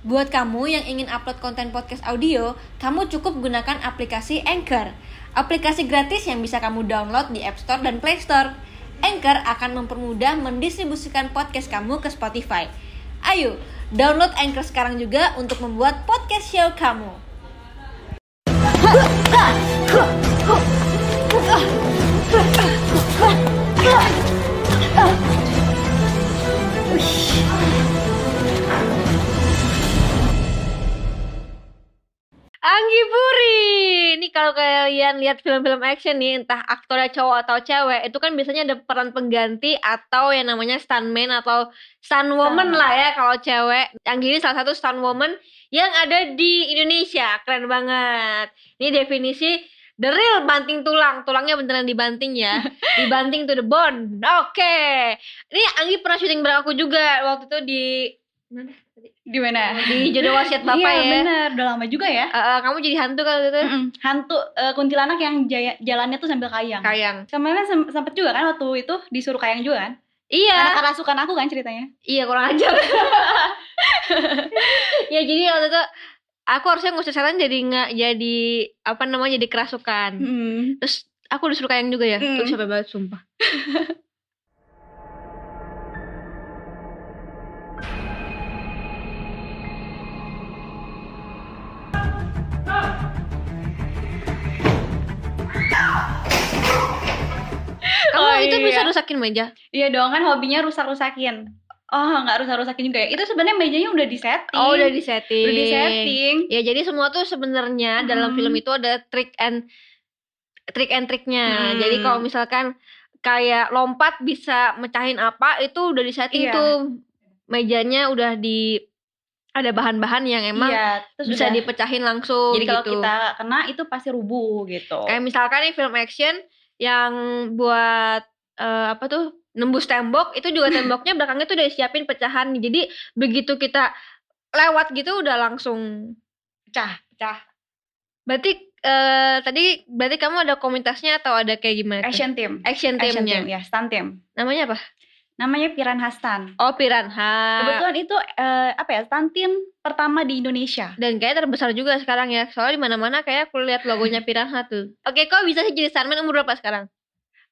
Buat kamu yang ingin upload konten podcast audio, kamu cukup gunakan aplikasi Anchor. Aplikasi gratis yang bisa kamu download di App Store dan Play Store. Anchor akan mempermudah mendistribusikan podcast kamu ke Spotify. Ayo, download Anchor sekarang juga untuk membuat podcast show kamu. Anggi Puri. Ini kalau kalian lihat film-film action nih, entah aktornya cowok atau cewek, itu kan biasanya ada peran pengganti atau yang namanya stuntman atau stunt woman lah ya kalau cewek. Anggi ini salah satu stunt woman yang ada di Indonesia. Keren banget. Ini definisi the real banting tulang. Tulangnya beneran dibanting ya. dibanting to the bone. Oke. Ini Anggi pernah syuting bareng aku juga waktu itu di mana? Di mana? Di jodoh wasiat bapak iya, ya. bener. Udah lama juga ya. Eh, kamu jadi hantu kalau gitu? Mm-mm. Hantu eh, kuntilanak yang jaya- jalannya tuh sambil kayang. Kayang. Kemarin sem- sempet juga kan waktu itu disuruh kayang juga kan? Iya. Karena kerasukan aku kan ceritanya. Iya kurang ajar. ya jadi waktu itu aku harusnya ngusir setan jadi nggak jadi apa namanya jadi kerasukan. Mm. Terus aku disuruh kayang juga ya. Hmm. Terus capek banget sumpah. Kamu Oh, itu iya. bisa rusakin meja? Iya dong kan hobinya rusak-rusakin. Oh nggak rusak-rusakin juga ya? Itu sebenarnya mejanya udah disetting. Oh udah di setting. Udah disetting. Ya jadi semua tuh sebenarnya dalam Hmm. film itu ada trick and trick and triknya. Hmm. Jadi kalau misalkan kayak lompat bisa mecahin apa itu udah disetting Iya. tuh mejanya udah di ada bahan-bahan yang emang iya, terus bisa udah- dipecahin langsung Jadi kalau gitu. kita kena itu pasti rubuh gitu. Kayak misalkan nih film action yang buat eh, apa tuh nembus tembok itu juga temboknya belakangnya tuh udah disiapin pecahan. Jadi begitu kita lewat gitu udah langsung Pecah, pecah. Berarti eh tadi berarti kamu ada komunitasnya atau ada kayak gimana? tuh? Action team. Action Action teamnya. team ya, stunt team. Namanya apa? Namanya Piranha Stunt. Oh Piranha. Kebetulan itu eh, apa ya team pertama di Indonesia. Dan kayak terbesar juga sekarang ya. Soalnya di mana-mana kayak aku lihat logonya Piranha tuh. Oke, kok bisa sih jadi stuntman umur berapa sekarang?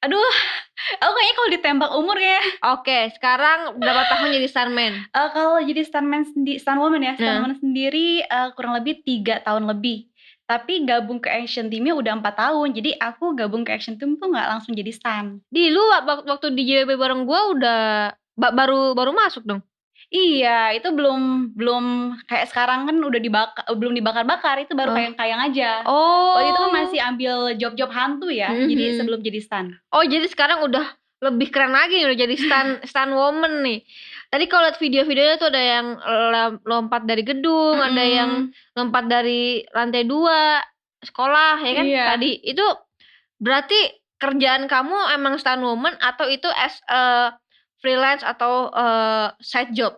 Aduh, aku kayaknya kalau ditembak umur ya. Oke, sekarang berapa tahun jadi stuntman? Eh, kalau jadi stuntman sendi stunt woman ya, Nah. stunt woman sendiri eh, kurang lebih tiga tahun lebih. Tapi gabung ke action teamnya udah empat tahun. Jadi aku gabung ke action team tuh nggak langsung jadi stunt. Di lu wak- waktu di JWB bareng gua udah ba- baru baru masuk dong. Iya, itu belum belum kayak sekarang kan udah dibakar belum dibakar-bakar, itu baru Oh. kayang-kayang aja. Oh. Waktu itu kan masih ambil job-job hantu ya, Mhm. jadi sebelum jadi stunt. Oh, jadi sekarang udah lebih keren lagi nih udah jadi stunt stunt woman nih. Tadi kalau lihat video-videonya tuh ada yang lom- lompat dari gedung, ada Mm-mm. yang lompat dari lantai dua sekolah ya kan Iya. tadi itu berarti kerjaan kamu emang stunt woman atau itu as a freelance atau eh, side job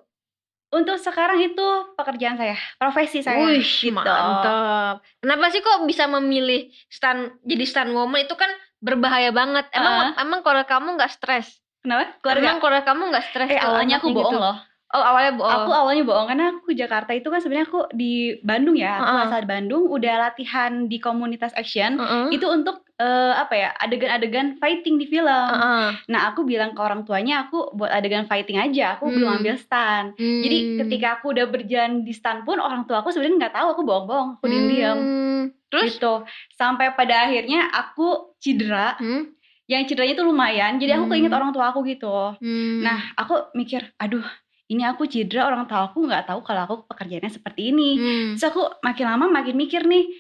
Untuk sekarang itu pekerjaan saya, profesi saya. Wih gitu. mantap kenapa sih kok bisa memilih stunt jadi stunt woman itu kan berbahaya banget emang emang kalau kamu nggak stres Kenapa? Keluarga. emang kalau kamu nggak stres Eh awalnya aku bohong gitu? loh. oh awalnya bohong Aku awalnya bohong karena aku ke Jakarta itu kan sebenarnya aku di Bandung ya, aku Heeh. asal Bandung, udah latihan di komunitas action. Heeh. Itu untuk eh, apa ya adegan-adegan fighting di film. Heeh. Nah aku bilang ke orang tuanya aku buat adegan fighting aja, aku belum Hmm. ambil stunt. Jadi Hmm. ketika aku udah berjalan di stunt pun orang tua aku sebenarnya nggak tahu aku bohong-bohong, aku diam-diam. Hmm. terus Gitu. Sampai pada akhirnya aku cedera. Hmm. Yang cederanya itu lumayan, jadi aku Hmm. keinget orang tua aku gitu. Hmm. Nah, aku mikir, aduh, ini aku cedera orang tua aku nggak tahu kalau aku pekerjaannya seperti ini. Hmm. Terus aku makin lama makin mikir nih,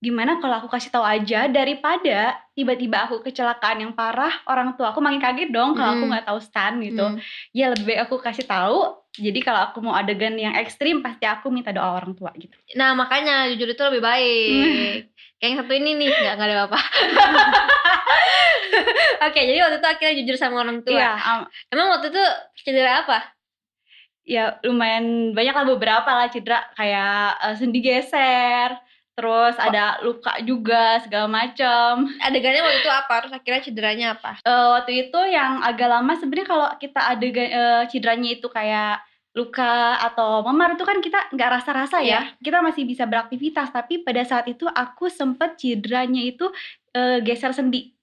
gimana kalau aku kasih tahu aja daripada tiba-tiba aku kecelakaan yang parah, orang tua aku makin kaget dong kalau aku Hmm. nggak tahu stand gitu. Hmm. Ya lebih baik aku kasih tahu. Jadi kalau aku mau adegan yang ekstrim pasti aku minta doa orang tua gitu. Nah makanya jujur itu lebih baik. Kayak yang satu ini nih nggak nggak ada apa. Oke jadi waktu itu akhirnya jujur sama orang tua. Iya, am- Emang waktu itu cedera apa? ya lumayan banyak lah beberapa lah cedera kayak eh, sendi geser, terus ada luka juga segala macam. Adegannya waktu itu apa? Terus akhirnya cederanya apa? Eh, waktu itu yang agak lama sebenarnya kalau kita adegan eh, cederanya itu kayak luka atau memar itu kan kita nggak rasa-rasa ya. Kita masih bisa beraktivitas, tapi pada saat itu aku sempet cederanya itu eh, geser sendi.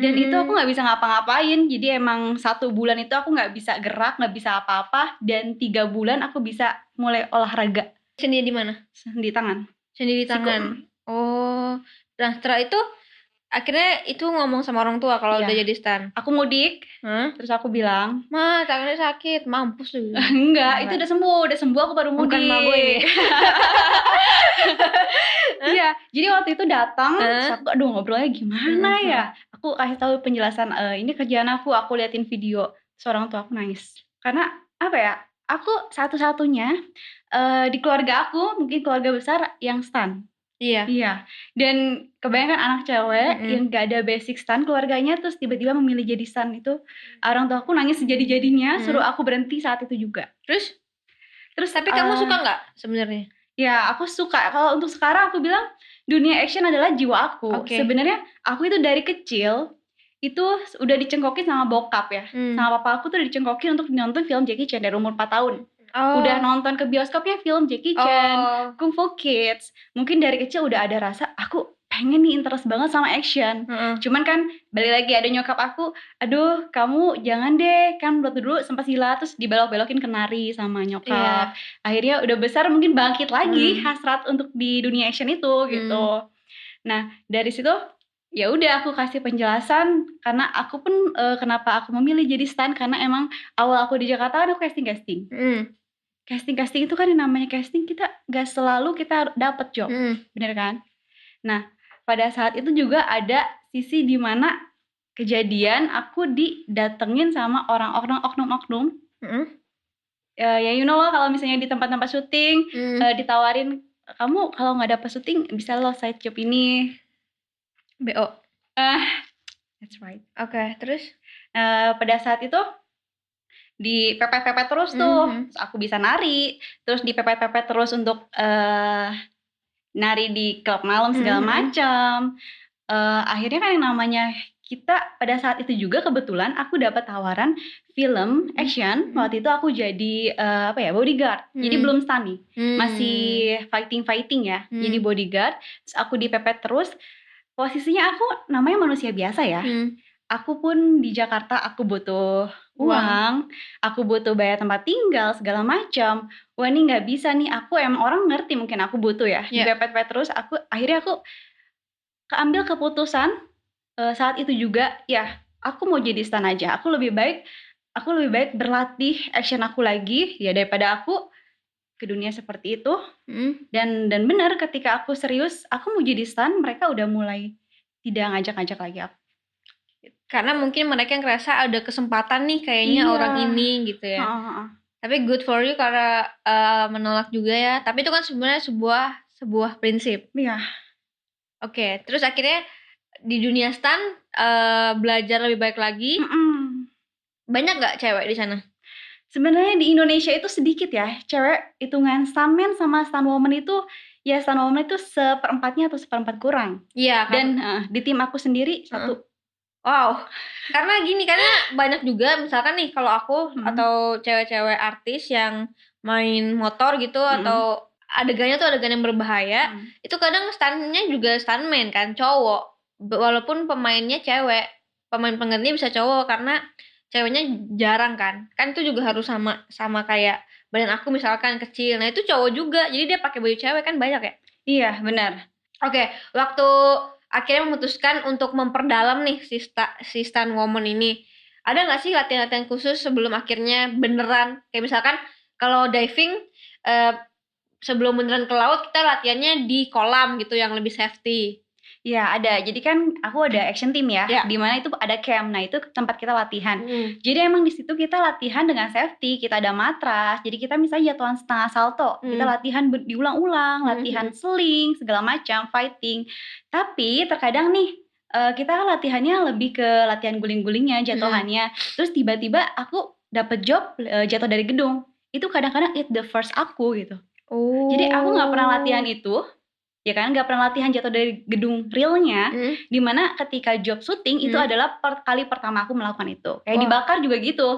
Dan itu aku Hmm. nggak bisa ngapa-ngapain. Jadi emang satu bulan itu aku nggak bisa gerak, nggak bisa apa-apa. Dan tiga bulan aku bisa mulai olahraga Sendi di mana? di tangan. Sendi di Siku. tangan. Oh. Nah, setelah itu akhirnya itu ngomong sama orang tua kalau Iya. udah jadi stan. Aku mudik, Hah? terus aku bilang, Ma, tangannya sakit, mampus lu. enggak, itu udah sembuh, udah sembuh aku baru mudik. Bukan mabuk ini. Iya, jadi waktu itu datang, terus aku, aduh ngobrolnya gimana ya? Aku kasih tahu penjelasan, "Eh, ini kerjaan aku, aku liatin video. Seorang tua aku nangis. Karena apa ya? Aku satu-satunya eh, di keluarga aku, mungkin keluarga besar yang stan. Iya. Iya. Dan kebanyakan anak cewek Mm-mm. yang gak ada basic stan keluarganya terus tiba-tiba memilih jadi stan itu orang tua aku nangis sejadi-jadinya Hmm. suruh aku berhenti saat itu juga. Terus Terus tapi kamu eh, suka nggak sebenarnya? Ya, aku suka. Kalau untuk sekarang aku bilang dunia action adalah jiwa aku. Oke. Sebenarnya aku itu dari kecil itu udah dicengkokin sama bokap ya. Hmm. Sama papa aku tuh udah dicengkokin untuk nonton film Jackie Chan dari umur 4 tahun. Oh. Udah nonton ke bioskopnya film Jackie Chan, Oh. Kung Fu Kids. Mungkin dari kecil udah ada rasa aku pengen nih interest banget sama action. Heeh. Cuman kan balik lagi ada nyokap aku, aduh kamu jangan deh kan waktu dulu sempat silat terus dibelok-belokin ke nari sama nyokap. Iya. Akhirnya udah besar mungkin bangkit lagi Hmm. hasrat untuk di dunia action itu gitu. Nah dari situ ya udah aku kasih penjelasan karena aku pun eh, kenapa aku memilih jadi stan karena emang awal aku di Jakarta kan aku casting casting. Hmm. Casting casting itu kan yang namanya casting kita gak selalu kita dapet job, Hmm. bener kan? Nah pada saat itu juga ada sisi di mana kejadian aku didatengin sama orang-orang oknum-oknum Hmm. ya ya you know lah kalau misalnya di tempat-tempat syuting Hmm. eh, ditawarin kamu kalau nggak dapet syuting bisa lo side job ini BO. ah that's right Oke, terus? Eh, pada saat itu di pepet-pepet terus tuh Mhm. Terus aku bisa nari terus di pepet-pepet terus untuk eh nari di klub malam segala Mhm. macam Eh, akhirnya kan yang namanya kita pada saat itu juga kebetulan aku dapat tawaran film action Mhm. waktu itu aku jadi eh, apa ya bodyguard jadi Mhm. belum stun nih Hmm. masih fighting fighting ya Hmm. jadi bodyguard terus aku dipepet terus posisinya aku namanya manusia biasa ya Hmm. aku pun di Jakarta aku butuh Uang. uang, aku butuh bayar tempat tinggal segala macam wah ini nggak bisa nih aku emang orang ngerti mungkin aku butuh ya Iya. dipepet-pepet terus aku akhirnya aku keambil keputusan eh, saat itu juga ya aku mau jadi stan aja aku lebih baik aku lebih baik berlatih action aku lagi ya daripada aku ke dunia seperti itu Hmm. dan dan benar ketika aku serius aku mau jadi stan mereka udah mulai tidak ngajak-ngajak lagi aku Karena mungkin mereka ngerasa ada kesempatan nih kayaknya Iya. orang ini gitu ya. Heeh. Tapi good for you karena eh, menolak juga ya. Tapi itu kan sebenarnya sebuah sebuah prinsip. Iya. Oke, terus akhirnya di dunia stan eh, belajar lebih baik lagi. Mm-mm. Banyak nggak cewek di sana? Sebenarnya di Indonesia itu sedikit ya, cewek hitungan stuntman sama stuntwoman itu ya stuntwoman itu seperempatnya atau seperempat kurang. Iya kan? Dan eh, di tim aku sendiri satu. Wow, karena gini, karena banyak juga misalkan nih kalau aku Hmm. atau cewek-cewek artis yang main motor gitu Hmm. atau adegannya tuh adegan yang berbahaya, Hmm. itu kadang stuntnya juga stuntman kan, cowok. Walaupun pemainnya cewek, pemain penggantinya bisa cowok karena ceweknya jarang kan. Kan itu juga harus sama sama kayak badan aku misalkan kecil. Nah, itu cowok juga. Jadi dia pakai baju cewek kan banyak ya. Iya benar. Oke, waktu akhirnya memutuskan untuk memperdalam nih si, sta, si Stan Woman ini. Ada nggak sih latihan-latihan khusus sebelum akhirnya beneran? Kayak misalkan kalau diving eh, sebelum beneran ke laut kita latihannya di kolam gitu yang lebih safety. Iya ada. Jadi kan aku ada action team ya, Iya. di mana itu ada camp. Nah itu tempat kita latihan. Hmm. Jadi emang di situ kita latihan dengan safety, kita ada matras. Jadi kita misalnya jatuhan setengah salto, kita Hmm. latihan diulang-ulang, Hmm, latihan sling, segala macam, fighting. Tapi terkadang nih eh, kita latihannya lebih ke latihan guling-gulingnya, jatuhannya. Terus tiba-tiba aku dapet job eh, jatuh dari gedung. Itu kadang-kadang it the first aku gitu. Oh. Jadi aku nggak pernah latihan itu. Ya kan nggak pernah latihan jatuh dari gedung realnya Hmm. di mana ketika job syuting itu Hmm. adalah per- kali pertama aku melakukan itu kayak Wah. dibakar juga gitu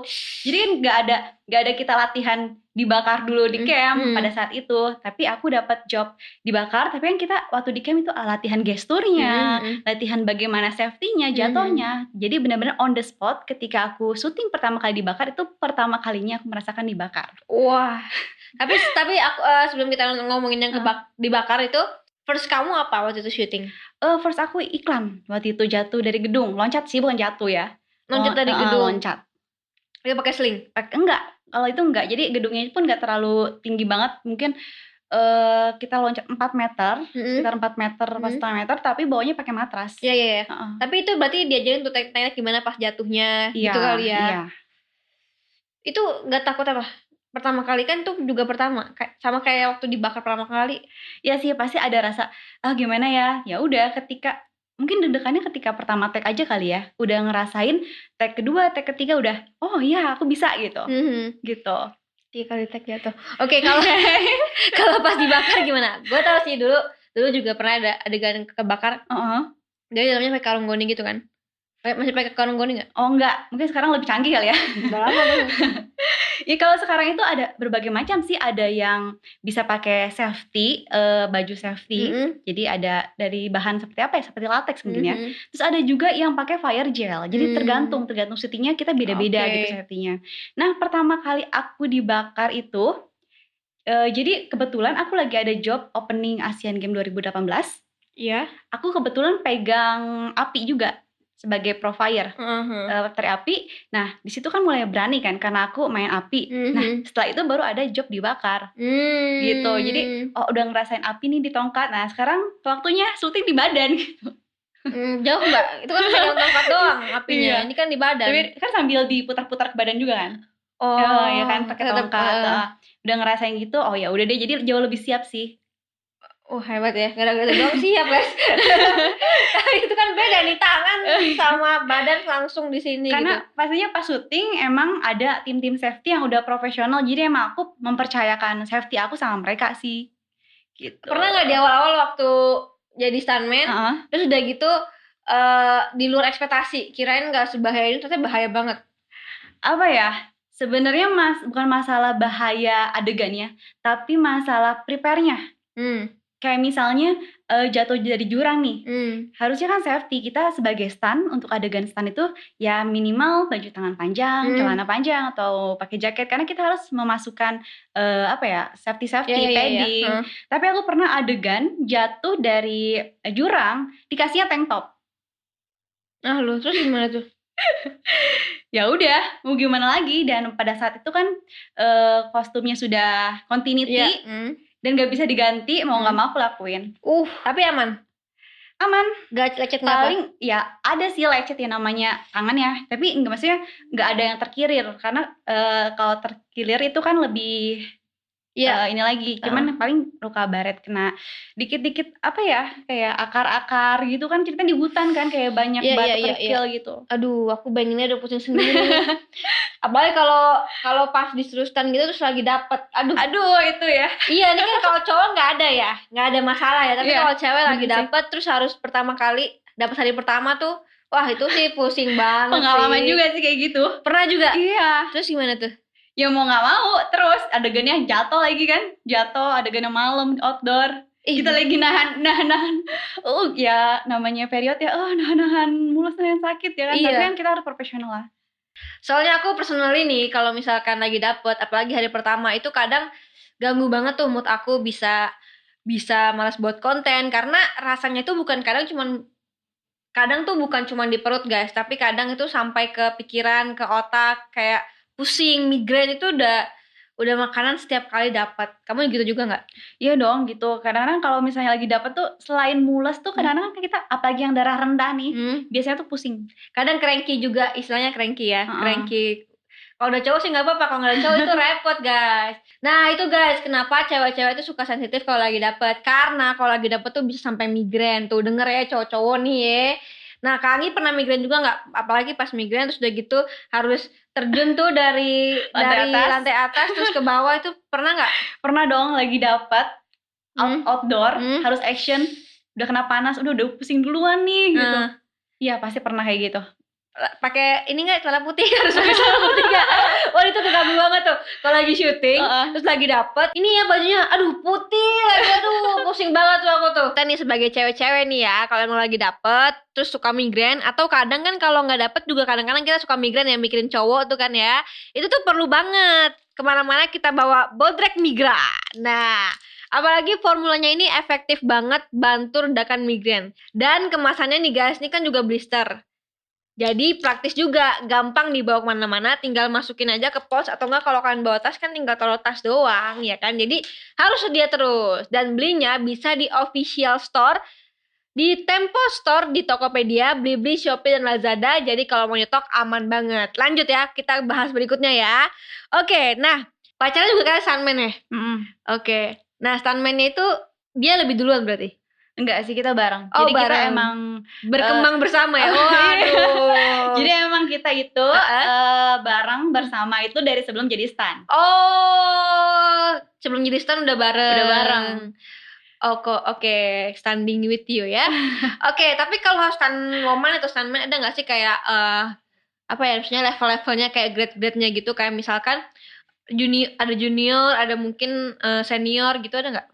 jadi kan nggak ada nggak ada kita latihan dibakar dulu di Hmm, camp hmm. pada saat itu tapi aku dapat job dibakar tapi kan kita waktu di camp itu ah, latihan gesturnya Hmm, hmm. latihan bagaimana safety-nya Hmm. jatuhnya jadi benar-benar on the spot ketika aku syuting pertama kali dibakar itu pertama kalinya aku merasakan dibakar Wah. tapi tapi aku eh, sebelum kita ngomongin yang kebak dibakar itu first kamu apa waktu itu syuting? Eh first aku iklan waktu itu jatuh dari gedung loncat sih bukan jatuh ya Loncat Lon- dari eh, gedung. loncat Dia pakai sling. Pak- enggak kalau itu enggak jadi gedungnya pun enggak terlalu tinggi banget mungkin eh kita loncat 4 meter Mm-mm. sekitar 4 meter pas Hmm. setengah meter tapi bawahnya pakai matras Iya iya. iya. Heeh. Tapi itu berarti diajarin tuh teknik gimana pas jatuhnya Iya, gitu kali ya. iya. Itu nggak takut apa? Pertama kali kan tuh juga pertama, kayak sama kayak waktu dibakar pertama kali. ya sih pasti ada rasa ah gimana ya ya udah ketika mungkin deg-degannya ketika pertama tag aja kali ya udah ngerasain tag kedua tag ketiga udah oh iya aku bisa gitu Mhm. gitu Tiga kali tag jatuh. Oke kalau kalau pas dibakar gimana? Gue tahu sih dulu dulu juga pernah ada adegan kebakar. Heeh. Jadi dalamnya pakai karung goni gitu kan? Masih pakai karung goni nggak? oh enggak mungkin sekarang lebih canggih kali ya Udah lama dong. Ya kalau sekarang itu ada berbagai macam sih, ada yang bisa pakai safety, eh, baju safety. Mhm. Jadi ada dari bahan seperti apa ya? Seperti latex mungkin ya. Mhm. Terus ada juga yang pakai fire gel. Jadi Hmm. tergantung, tergantung syutingnya kita beda-beda Oke. gitu safety-nya. Nah, pertama kali aku dibakar itu eh, jadi kebetulan aku lagi ada job opening Asian Games 2018. Iya. Aku kebetulan pegang api juga sebagai pro fire. Mhm. eh, teri api. Nah, di situ kan mulai berani kan karena aku main api. Nah, Mhm. setelah itu baru ada job dibakar. Hmm. gitu. Jadi, Oh, udah ngerasain api nih di tongkat. Nah, sekarang waktunya syuting di badan gitu. Hmm, jauh mbak, itu kan pegang tongkat doang apinya. Iya. Ini kan di badan. Tapi kan sambil diputar-putar ke badan juga kan. oh, Eh, ya kan pakai tongkat. Nah, udah ngerasain gitu. Oh ya udah deh jadi jauh lebih siap sih. Oh hebat ya, gara-gara doang siap guys. itu kan beda nih tangan sama badan langsung di sini Karena gitu. pastinya pas syuting emang ada tim-tim safety yang udah profesional. Jadi emang aku mempercayakan safety aku sama mereka sih. Gitu. Pernah nggak di awal-awal waktu jadi stuntman, Heeh. terus udah gitu eh di luar ekspektasi, kirain nggak sebahaya ini, ternyata bahaya banget. apa ya sebenarnya mas bukan masalah bahaya adegannya tapi masalah prepare-nya Hmm, kayak misalnya eh, jatuh dari jurang nih hmm, harusnya kan safety kita sebagai stun untuk adegan stun itu ya minimal baju tangan panjang Hmm. celana panjang atau pakai jaket karena kita harus memasukkan eh, apa ya safety safety Iya, iya, iya, padding Heeh. tapi aku pernah adegan jatuh dari eh, jurang dikasihnya tank top Ah lu terus gimana tuh? ya udah mau gimana lagi dan pada saat itu kan eh, kostumnya sudah continuity Iya. Hmm. Dan gak bisa diganti mau nggak Hmm. mau aku lakuin Uh, tapi aman. aman Gak lecet nggak apa? paling ya ada sih lecet yang namanya tangan ya tapi nggak maksudnya nggak ada yang terkilir karena eh, kalau terkilir itu kan lebih Iya. eh, ini lagi cuman paling luka baret kena dikit-dikit apa ya kayak akar-akar gitu kan cerita di hutan kan kayak banyak Iya, batu iya, iya, kerikil gitu Aduh, aku bayanginnya udah pusing sendiri. Apalagi kalau kalau pas disuruh stand gitu terus lagi dapet. Aduh, aduh itu ya iya ini kan kalau cowok nggak ada ya, nggak ada masalah ya. Tapi Iya, kalau cewek lagi dapet terus harus pertama kali dapet hari pertama tuh, wah itu sih pusing banget. pengalaman sih. juga sih kayak gitu Pernah juga. iya Terus gimana tuh? Ya mau nggak mau terus adegannya jatuh lagi kan? Jatuh adegannya malam outdoor. Ih, kita lagi nahan nahan nahan. Oh ya namanya period ya. Oh nahan nahan. Mulus nahan sakit ya kan? Iya. tapi kan kita harus profesional lah. Soalnya aku personal ini kalau misalkan lagi dapet, apalagi hari pertama itu kadang ganggu banget tuh mood aku bisa bisa malas buat konten. Karena rasanya itu bukan kadang cuman kadang tuh bukan cuman di perut guys, tapi kadang itu sampai ke pikiran, ke otak kayak pusing, migrain itu udah udah makanan setiap kali dapat. Kamu gitu juga nggak? iya dong gitu kadang-kadang kalau misalnya lagi dapet tuh selain mules tuh kadang-kadang kan kita apalagi yang darah rendah nih Hmm. biasanya tuh pusing Kadang cranky juga, istilahnya cranky ya, Heeh. cranky. Kalau udah cowok sih nggak apa-apa, kalau nggak ada cowok itu repot guys. Nah itu guys, kenapa cewek-cewek itu suka sensitif kalau lagi dapet? Karena kalau lagi dapet tuh bisa sampai migrain. Tuh denger ya cowok-cowok nih ya. Nah Kak Anggi pernah migrain juga nggak? Apalagi pas migrain terus udah gitu harus terjun tuh dari Lantai dari atas. lantai atas terus ke bawah itu pernah nggak? pernah dong lagi dapet out, Hmm. outdoor Hmm. harus action udah kena panas udah udah pusing duluan nih gitu Nah, iya pasti pernah kayak gitu pakai ini nggak celana putih harus pakai celana putih nggak? Wah itu kegabung banget tuh. Kalau lagi syuting, Heeh. terus lagi dapet, ini ya bajunya, aduh putih lagi, aduh pusing banget tuh aku tuh. Kita nih sebagai cewek-cewek nih ya, kalau emang lagi dapet, terus suka migrain, atau kadang kan kalau nggak dapet juga kadang-kadang kita suka migrain ya mikirin cowok tuh kan ya. Itu tuh perlu banget ke mana-mana kita bawa bodrek migra. Nah, Apalagi formulanya ini efektif banget bantu redakan migrain. Dan kemasannya nih guys, ini kan juga blister. Jadi praktis juga, gampang dibawa ke mana-mana, tinggal masukin aja ke pos atau enggak kalau kalian bawa tas kan tinggal taruh tas doang ya kan. Jadi harus sedia terus dan belinya bisa di official store, di Tempo Store, di Tokopedia, Blibli, Shopee dan Lazada. Jadi kalau mau nyetok aman banget. Lanjut ya, kita bahas berikutnya ya. Oke, nah pacarnya juga kayak Sunman ya. Mm-mm. Oke, nah Sunman-nya itu dia lebih duluan berarti enggak sih kita bareng Oh, jadi kita bareng. emang berkembang bersama ya. oh, Waduh. jadi emang kita itu eh, bareng bersama itu dari sebelum jadi stan Oh, sebelum jadi stand udah bareng. Udah bareng. Oh, kok oke, standing with you ya. oke, tapi kalau stand woman atau stand man ada nggak sih kayak eh apa ya, maksudnya level-levelnya kayak grade-grade-nya gitu kayak misalkan junior ada junior, ada mungkin eh, senior gitu ada nggak?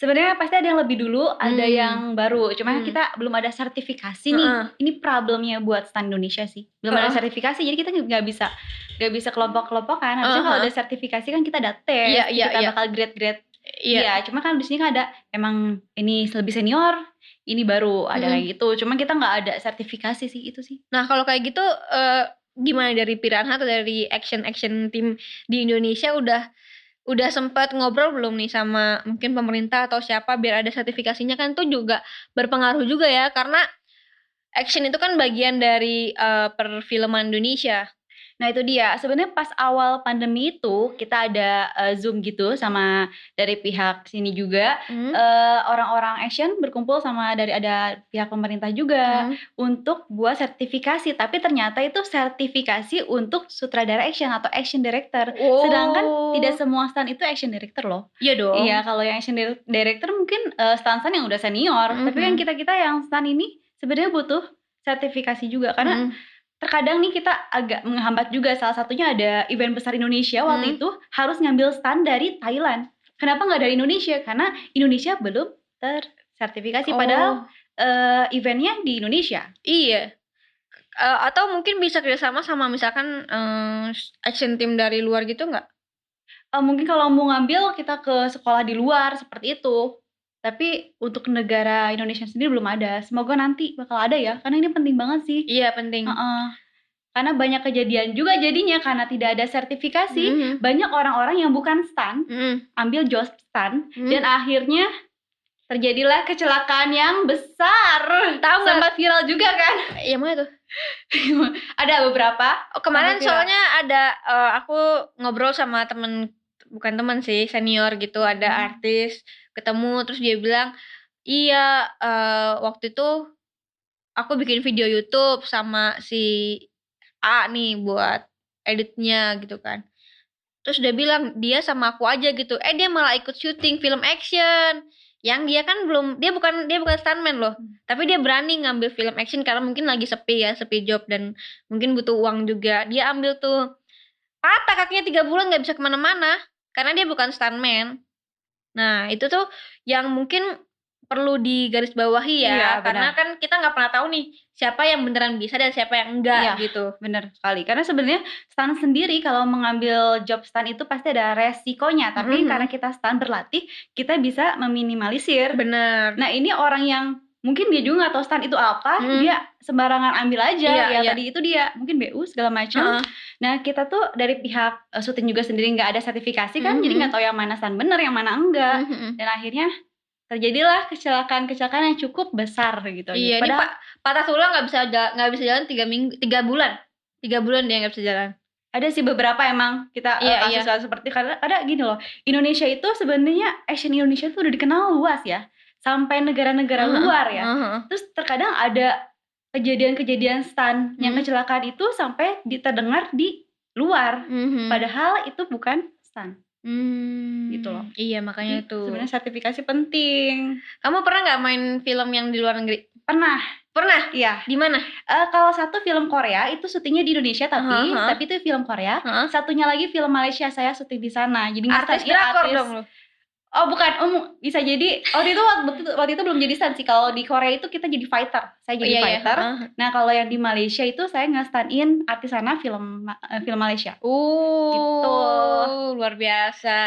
Sebenarnya pasti ada yang lebih dulu ada Hmm. yang baru cuma Hmm. kita belum ada sertifikasi nih Heeh. ini problemnya buat stan Indonesia sih belum ada Heeh. sertifikasi jadi kita nggak bisa nggak bisa kelompok-kelompokan harusnya kalau Heeh. ada sertifikasi kan kita ada tes Iya, iya, kita iya. bakal grade-grade Iya. Iya, cuma kan di sini kan ada emang ini lebih senior, ini baru ada Mm. kayak gitu. Cuma kita nggak ada sertifikasi sih itu sih. Nah, kalau kayak gitu eh, gimana dari Piranha atau dari action-action tim di Indonesia udah udah sempat ngobrol belum nih sama mungkin pemerintah atau siapa biar ada sertifikasinya kan tuh juga berpengaruh juga ya karena action itu kan bagian dari eh, perfilman Indonesia. Nah itu dia. Sebenarnya pas awal pandemi itu kita ada eh, zoom gitu sama dari pihak sini juga. Hmm. Eh, Orang-orang action berkumpul sama dari ada pihak pemerintah juga Hmm. untuk buat sertifikasi. Tapi ternyata itu sertifikasi untuk sutradara action atau action director. Sedangkan Oh. tidak semua stand itu action director loh. Iya dong. Iya, kalau yang action dir- director mungkin eh, stand-stand yang udah senior, tapi kan Mhm. kita-kita yang stand ini sebenarnya butuh sertifikasi juga karena Hmm. Terkadang nih kita agak menghambat juga salah satunya ada event besar Indonesia waktu Hmm. itu harus ngambil stand dari Thailand. Kenapa nggak dari Indonesia? Karena Indonesia belum tersertifikasi padahal Oh. eh, eventnya di Indonesia. Iya. Eh, atau mungkin bisa kerjasama sama misalkan eh, action team dari luar gitu nggak? Eh, mungkin kalau mau ngambil kita ke sekolah di luar seperti itu. Tapi untuk negara Indonesia sendiri belum ada. Semoga nanti bakal ada ya, karena ini penting banget sih. Iya penting. Heeh. Karena banyak kejadian juga jadinya karena tidak ada sertifikasi. Mhm. Banyak orang-orang yang bukan stan Mhm. ambil job stan Mhm. dan akhirnya terjadilah kecelakaan yang besar. Tahu nggak? Sempat viral juga kan? Iya mana tuh? ada beberapa. Oh, kemarin soalnya ada eh, aku ngobrol sama temen bukan temen sih senior gitu ada Hmm. artis ketemu terus dia bilang iya eh, waktu itu aku bikin video YouTube sama si A nih buat editnya gitu kan. Terus dia bilang dia sama aku aja gitu. Eh dia malah ikut syuting film action. Yang dia kan belum dia bukan dia bukan stuntman loh. Hmm. tapi dia berani ngambil film action karena mungkin lagi sepi ya sepi job dan mungkin butuh uang juga. Dia ambil tuh patah kakinya tiga bulan nggak bisa ke mana-mana karena dia bukan stuntman nah itu tuh yang mungkin perlu digarisbawahi ya Iya, karena benar. kan kita nggak pernah tahu nih siapa yang beneran bisa dan siapa yang enggak Iya. gitu Bener sekali. Karena sebenarnya stan sendiri kalau mengambil job stan itu pasti ada resikonya. Tapi Mhm. karena kita stan berlatih, kita bisa meminimalisir. bener Nah ini orang yang mungkin dia juga nggak tahu stan itu apa, Hmm. dia sembarangan ambil aja. Iya, ya iya. tadi itu dia mungkin BU segala macam. Heeh. Nah kita tuh dari pihak eh, syuting juga sendiri nggak ada sertifikasi kan, Mhm. jadi nggak tahu yang mana stan bener, yang mana enggak. Mhm. Dan akhirnya terjadilah kecelakaan-kecelakaan yang cukup besar gitu. Iya, ini Padahal pak patah tulang nggak bisa nggak bisa jalan tiga minggu, tiga bulan, tiga bulan dia nggak bisa jalan. ada sih beberapa emang kita eh, Iya, iya. kasus-kasus seperti karena ada gini loh Indonesia itu sebenarnya action Indonesia tuh udah dikenal luas ya sampai negara-negara Heeh, luar ya heeh. terus terkadang ada kejadian-kejadian stun yang Hmm. kecelakaan itu sampai di- terdengar di luar Mhm. padahal itu bukan stun Hmm. gitu loh Iya, makanya itu. Sebenarnya sertifikasi penting. Kamu pernah nggak main film yang di luar negeri? Pernah, Pernah? iya. Di mana? Eh, kalau satu film Korea itu syutingnya di Indonesia tapi Aha. tapi itu film Korea. Heeh. Satunya lagi film Malaysia saya syuting di sana. Jadi Artis ngestand- iya, drakor artis. dong lu. Oh bukan, um, bisa jadi waktu itu waktu, itu- waktu itu belum jadi stand sih. Kalau di Korea itu kita jadi fighter, saya jadi Iya, iya. fighter. Heeh. Nah kalau yang di Malaysia itu saya nge-stand in artis sana film eh, film Malaysia. Uh, Gitu. luar biasa.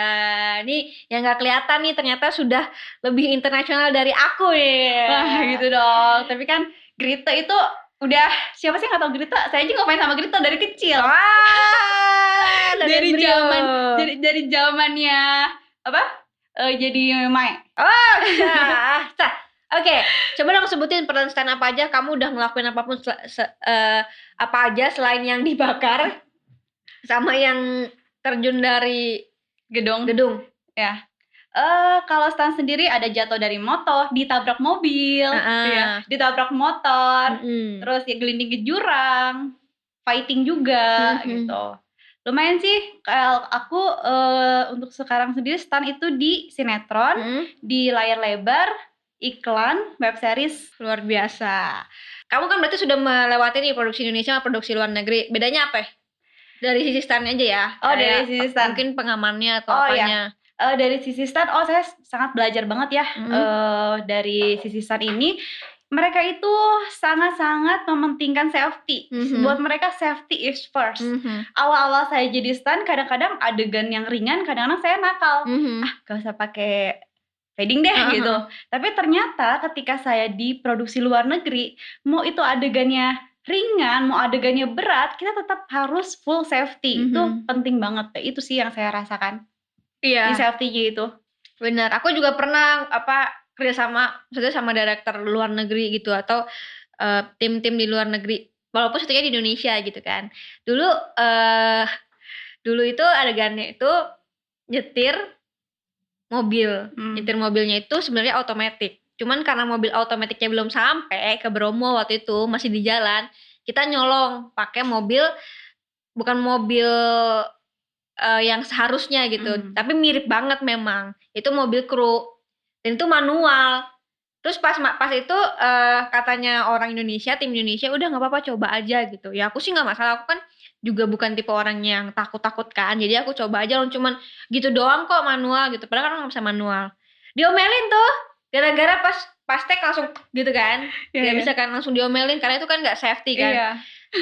Nih yang nggak kelihatan nih ternyata sudah lebih internasional dari aku nih. Wah gitu dong. Tapi kan Grita itu udah siapa sih yang nggak tahu Grita? Saya aja ngefans sama Grita dari kecil. Wah, Dari zaman dari dari zamannya apa? Eh, jadi Mai. Oh, sah, sah. Oke, coba dong sebutin peran stand apa aja. Kamu udah ngelakuin apa pun se- eh, apa aja selain yang dibakar sama yang terjun dari Gedong. gedung. Ya. Eh kalau stand sendiri ada jatuh dari motor, ditabrak mobil, Ah, ya, ditabrak motor, Mm-mm. terus ya gelinding ke jurang, fighting juga Mhm. gitu. Lumayan sih kalau aku eh, untuk sekarang sendiri stand itu di sinetron, Mm, di layar lebar, iklan, web series. luar biasa. Kamu kan berarti sudah melewati nih produksi Indonesia sama produksi luar negeri. Bedanya apa? ya? Dari sisi standnya aja ya. Oh, dari sisi stand. Mungkin pengamannya atau Oh, iya. apanya. Eh, dari sisi stand, oh saya sangat belajar banget ya Mhm. eh, dari sisi stand ini. Mereka itu sangat-sangat mementingkan safety. Mhm. Buat mereka safety is first. Mhm. Awal-awal saya jadi stand, kadang-kadang adegan yang ringan, kadang-kadang saya nakal. Mhm. Ah, gak usah pakai padding deh Aha. gitu. Tapi ternyata ketika saya di produksi luar negeri, mau itu adegannya ringan, mau adegannya berat, kita tetap harus full safety. Itu Mhm. penting banget. Itu sih yang saya rasakan Iya. di safety-nya itu. Benar, aku juga pernah apa kerja sama, maksudnya sama director luar negeri gitu atau eh, tim-tim di luar negeri. Walaupun syutingnya di Indonesia gitu kan. Dulu eh dulu itu adegannya itu nyetir mobil. Hmm. Nyetir mobilnya itu sebenarnya otomatis. Cuman karena mobil otomatisnya belum sampai ke Bromo waktu itu masih di jalan, kita nyolong pakai mobil bukan mobil eh, yang seharusnya gitu, Hmm. tapi mirip banget memang. Itu mobil kru dan itu manual. Terus pas pas itu eh, katanya orang Indonesia, tim Indonesia udah nggak apa-apa coba aja gitu. Ya aku sih nggak masalah, aku kan juga bukan tipe orang yang takut-takut kan. Jadi aku coba aja cuman gitu doang kok manual gitu. Padahal kan nggak bisa manual. Diomelin tuh gara-gara pas pas tek langsung gitu kan. Iya, Gak iya. bisa kan langsung diomelin karena itu kan nggak safety kan. Iya.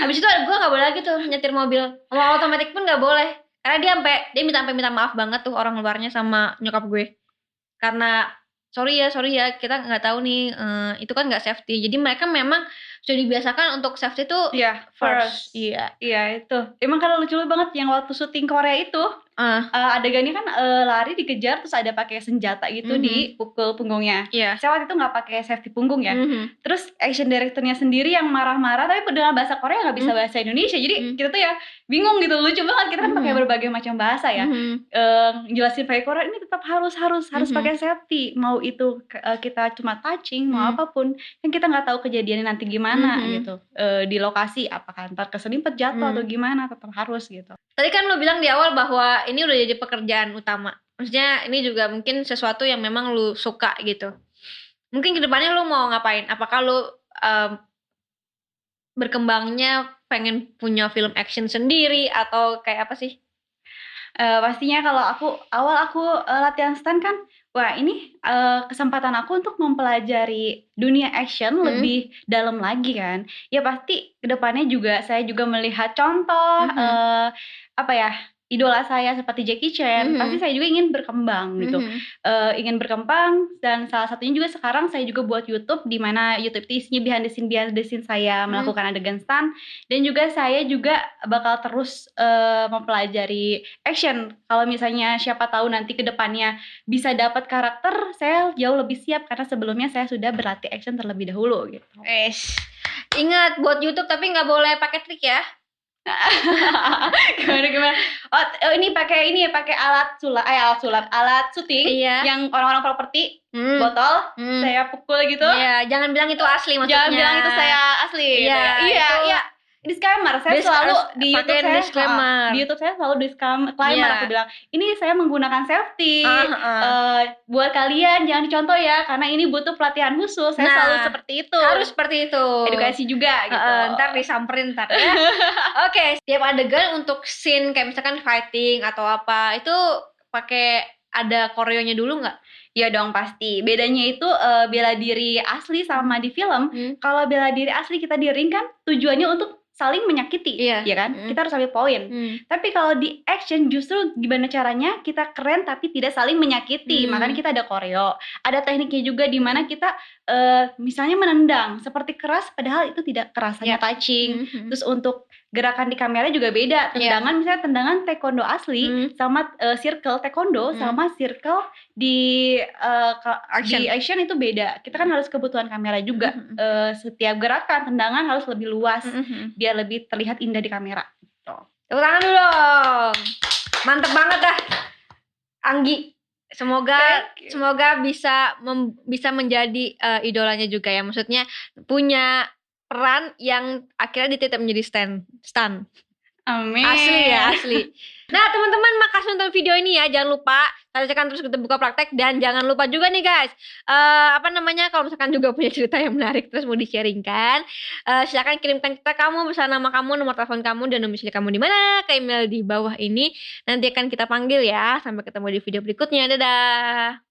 Habis itu gue nggak boleh lagi tuh nyetir mobil. Mau otomatis pun nggak boleh. Karena dia sampai dia minta sampai minta maaf banget tuh orang luarnya sama nyokap gue. Karena sorry ya, sorry ya, kita nggak tahu nih eh, itu kan nggak safety. Jadi mereka memang sudah dibiasakan untuk safety tuh Iya, first. Iya. Iya, itu. Emang kalau lucu banget yang waktu syuting Korea itu, Ah, eh, adegannya kan eh, lari dikejar terus ada pakai senjata gitu Mhm. di pukul punggungnya. iya. Saya waktu itu nggak pakai safety punggung ya. Mhm. Terus action directornya sendiri yang marah-marah tapi dengan bahasa Korea nggak bisa Hmm. bahasa Indonesia. Jadi Hmm. kita tuh ya bingung gitu. Lucu banget kita kan pakai Hmm. berbagai macam bahasa ya. Mhm. Eh, jelasin pakai Korea ini tetap harus harus harus Mhm. pakai safety. Mau itu eh, kita cuma touching, mau Hmm. apa pun, kan kita nggak tahu kejadiannya nanti gimana Mhm. gitu. Eh, di lokasi apakah ntar keselimpet jatuh Hmm. atau gimana tetap harus gitu. Tadi kan lu bilang di awal bahwa ini udah jadi pekerjaan utama. Maksudnya ini juga mungkin sesuatu yang memang lu suka gitu. Mungkin ke depannya lu mau ngapain? Apakah lu em, berkembangnya pengen punya film action sendiri atau kayak apa sih? Eh, pastinya kalau aku awal aku eh, latihan stand kan, wah ini eh, kesempatan aku untuk mempelajari dunia action Hmm. lebih dalam lagi kan. Ya pasti ke depannya juga saya juga melihat contoh Mhm. eh, apa ya idola saya seperti Jackie Chan. Mhm. Pasti saya juga ingin berkembang gitu. Mhm. Eh, ingin berkembang dan salah satunya juga sekarang saya juga buat YouTube di mana YouTube itu isinya behind the scene behind the scene saya Hmm. melakukan adegan stand dan juga saya juga bakal terus eh, mempelajari action kalau misalnya siapa tahu nanti ke depannya bisa dapat karakter saya jauh lebih siap karena sebelumnya saya sudah berlatih action terlebih dahulu gitu Wes. Ingat buat YouTube tapi nggak boleh pakai trik ya. gimana gimana oh oh, ini pakai ini ya pakai alat sulap eh alat sulap alat syuting Iya. yang orang-orang properti Hmm. botol Hmm. saya pukul gitu Iya, jangan bilang itu asli maksudnya. jangan bilang itu saya asli gitu Iya, ya. iya itu- iya disclaimer saya Dis- selalu di YouTube saya disclaimer. ah, di YouTube saya selalu disclaimer Iya. aku bilang ini saya menggunakan safety ah, ah. Eh, buat kalian jangan dicontoh ya karena ini butuh pelatihan khusus saya Nah, selalu seperti itu harus seperti itu edukasi juga gitu ntar disamperin ntar ya. Oke, tiap adegan untuk scene kayak misalkan fighting atau apa itu pakai ada koreonya dulu nggak? ya dong pasti bedanya itu eh, bela diri asli sama di film Hmm. kalau bela diri asli kita di ring kan tujuannya untuk saling menyakiti Iya. ya kan Mm. kita harus ambil poin Hmm. Tapi kalau di action justru gimana caranya kita keren tapi tidak saling menyakiti. Hmm. Makanya kita ada koreo, ada tekniknya juga di mana kita eh, misalnya menendang seperti keras padahal itu tidak keras hanya Ya. touching. Hmm. Terus untuk gerakan di kamera juga beda. Tendangan misalnya tendangan taekwondo asli Hmm. sama eh, circle taekwondo Hmm. sama circle di ka- Action. di action itu beda. Kita kan harus kebutuhan kamera juga. Hmm. Eh, setiap gerakan tendangan harus lebih luas Hmm. biar lebih terlihat indah di kamera. Tepuk tangan dulu dong. Mantep banget dah. Anggi. Semoga semoga bisa mem- bisa menjadi eh, idolanya juga ya. Maksudnya punya peran yang akhirnya dititip menjadi stand stand. Amin. Asli ya, asli. Nah, teman-teman makasih nonton video ini ya. Jangan lupa saksikan terus kita buka praktek dan jangan lupa juga nih guys. eh apa namanya kalau misalkan juga punya cerita yang menarik terus mau di-sharingkan, eh silakan kirimkan kita kamu bersama nama kamu, nomor telepon kamu dan domisili kamu di mana ke email di bawah ini. Nanti akan kita panggil ya. Sampai ketemu di video berikutnya. Dadah.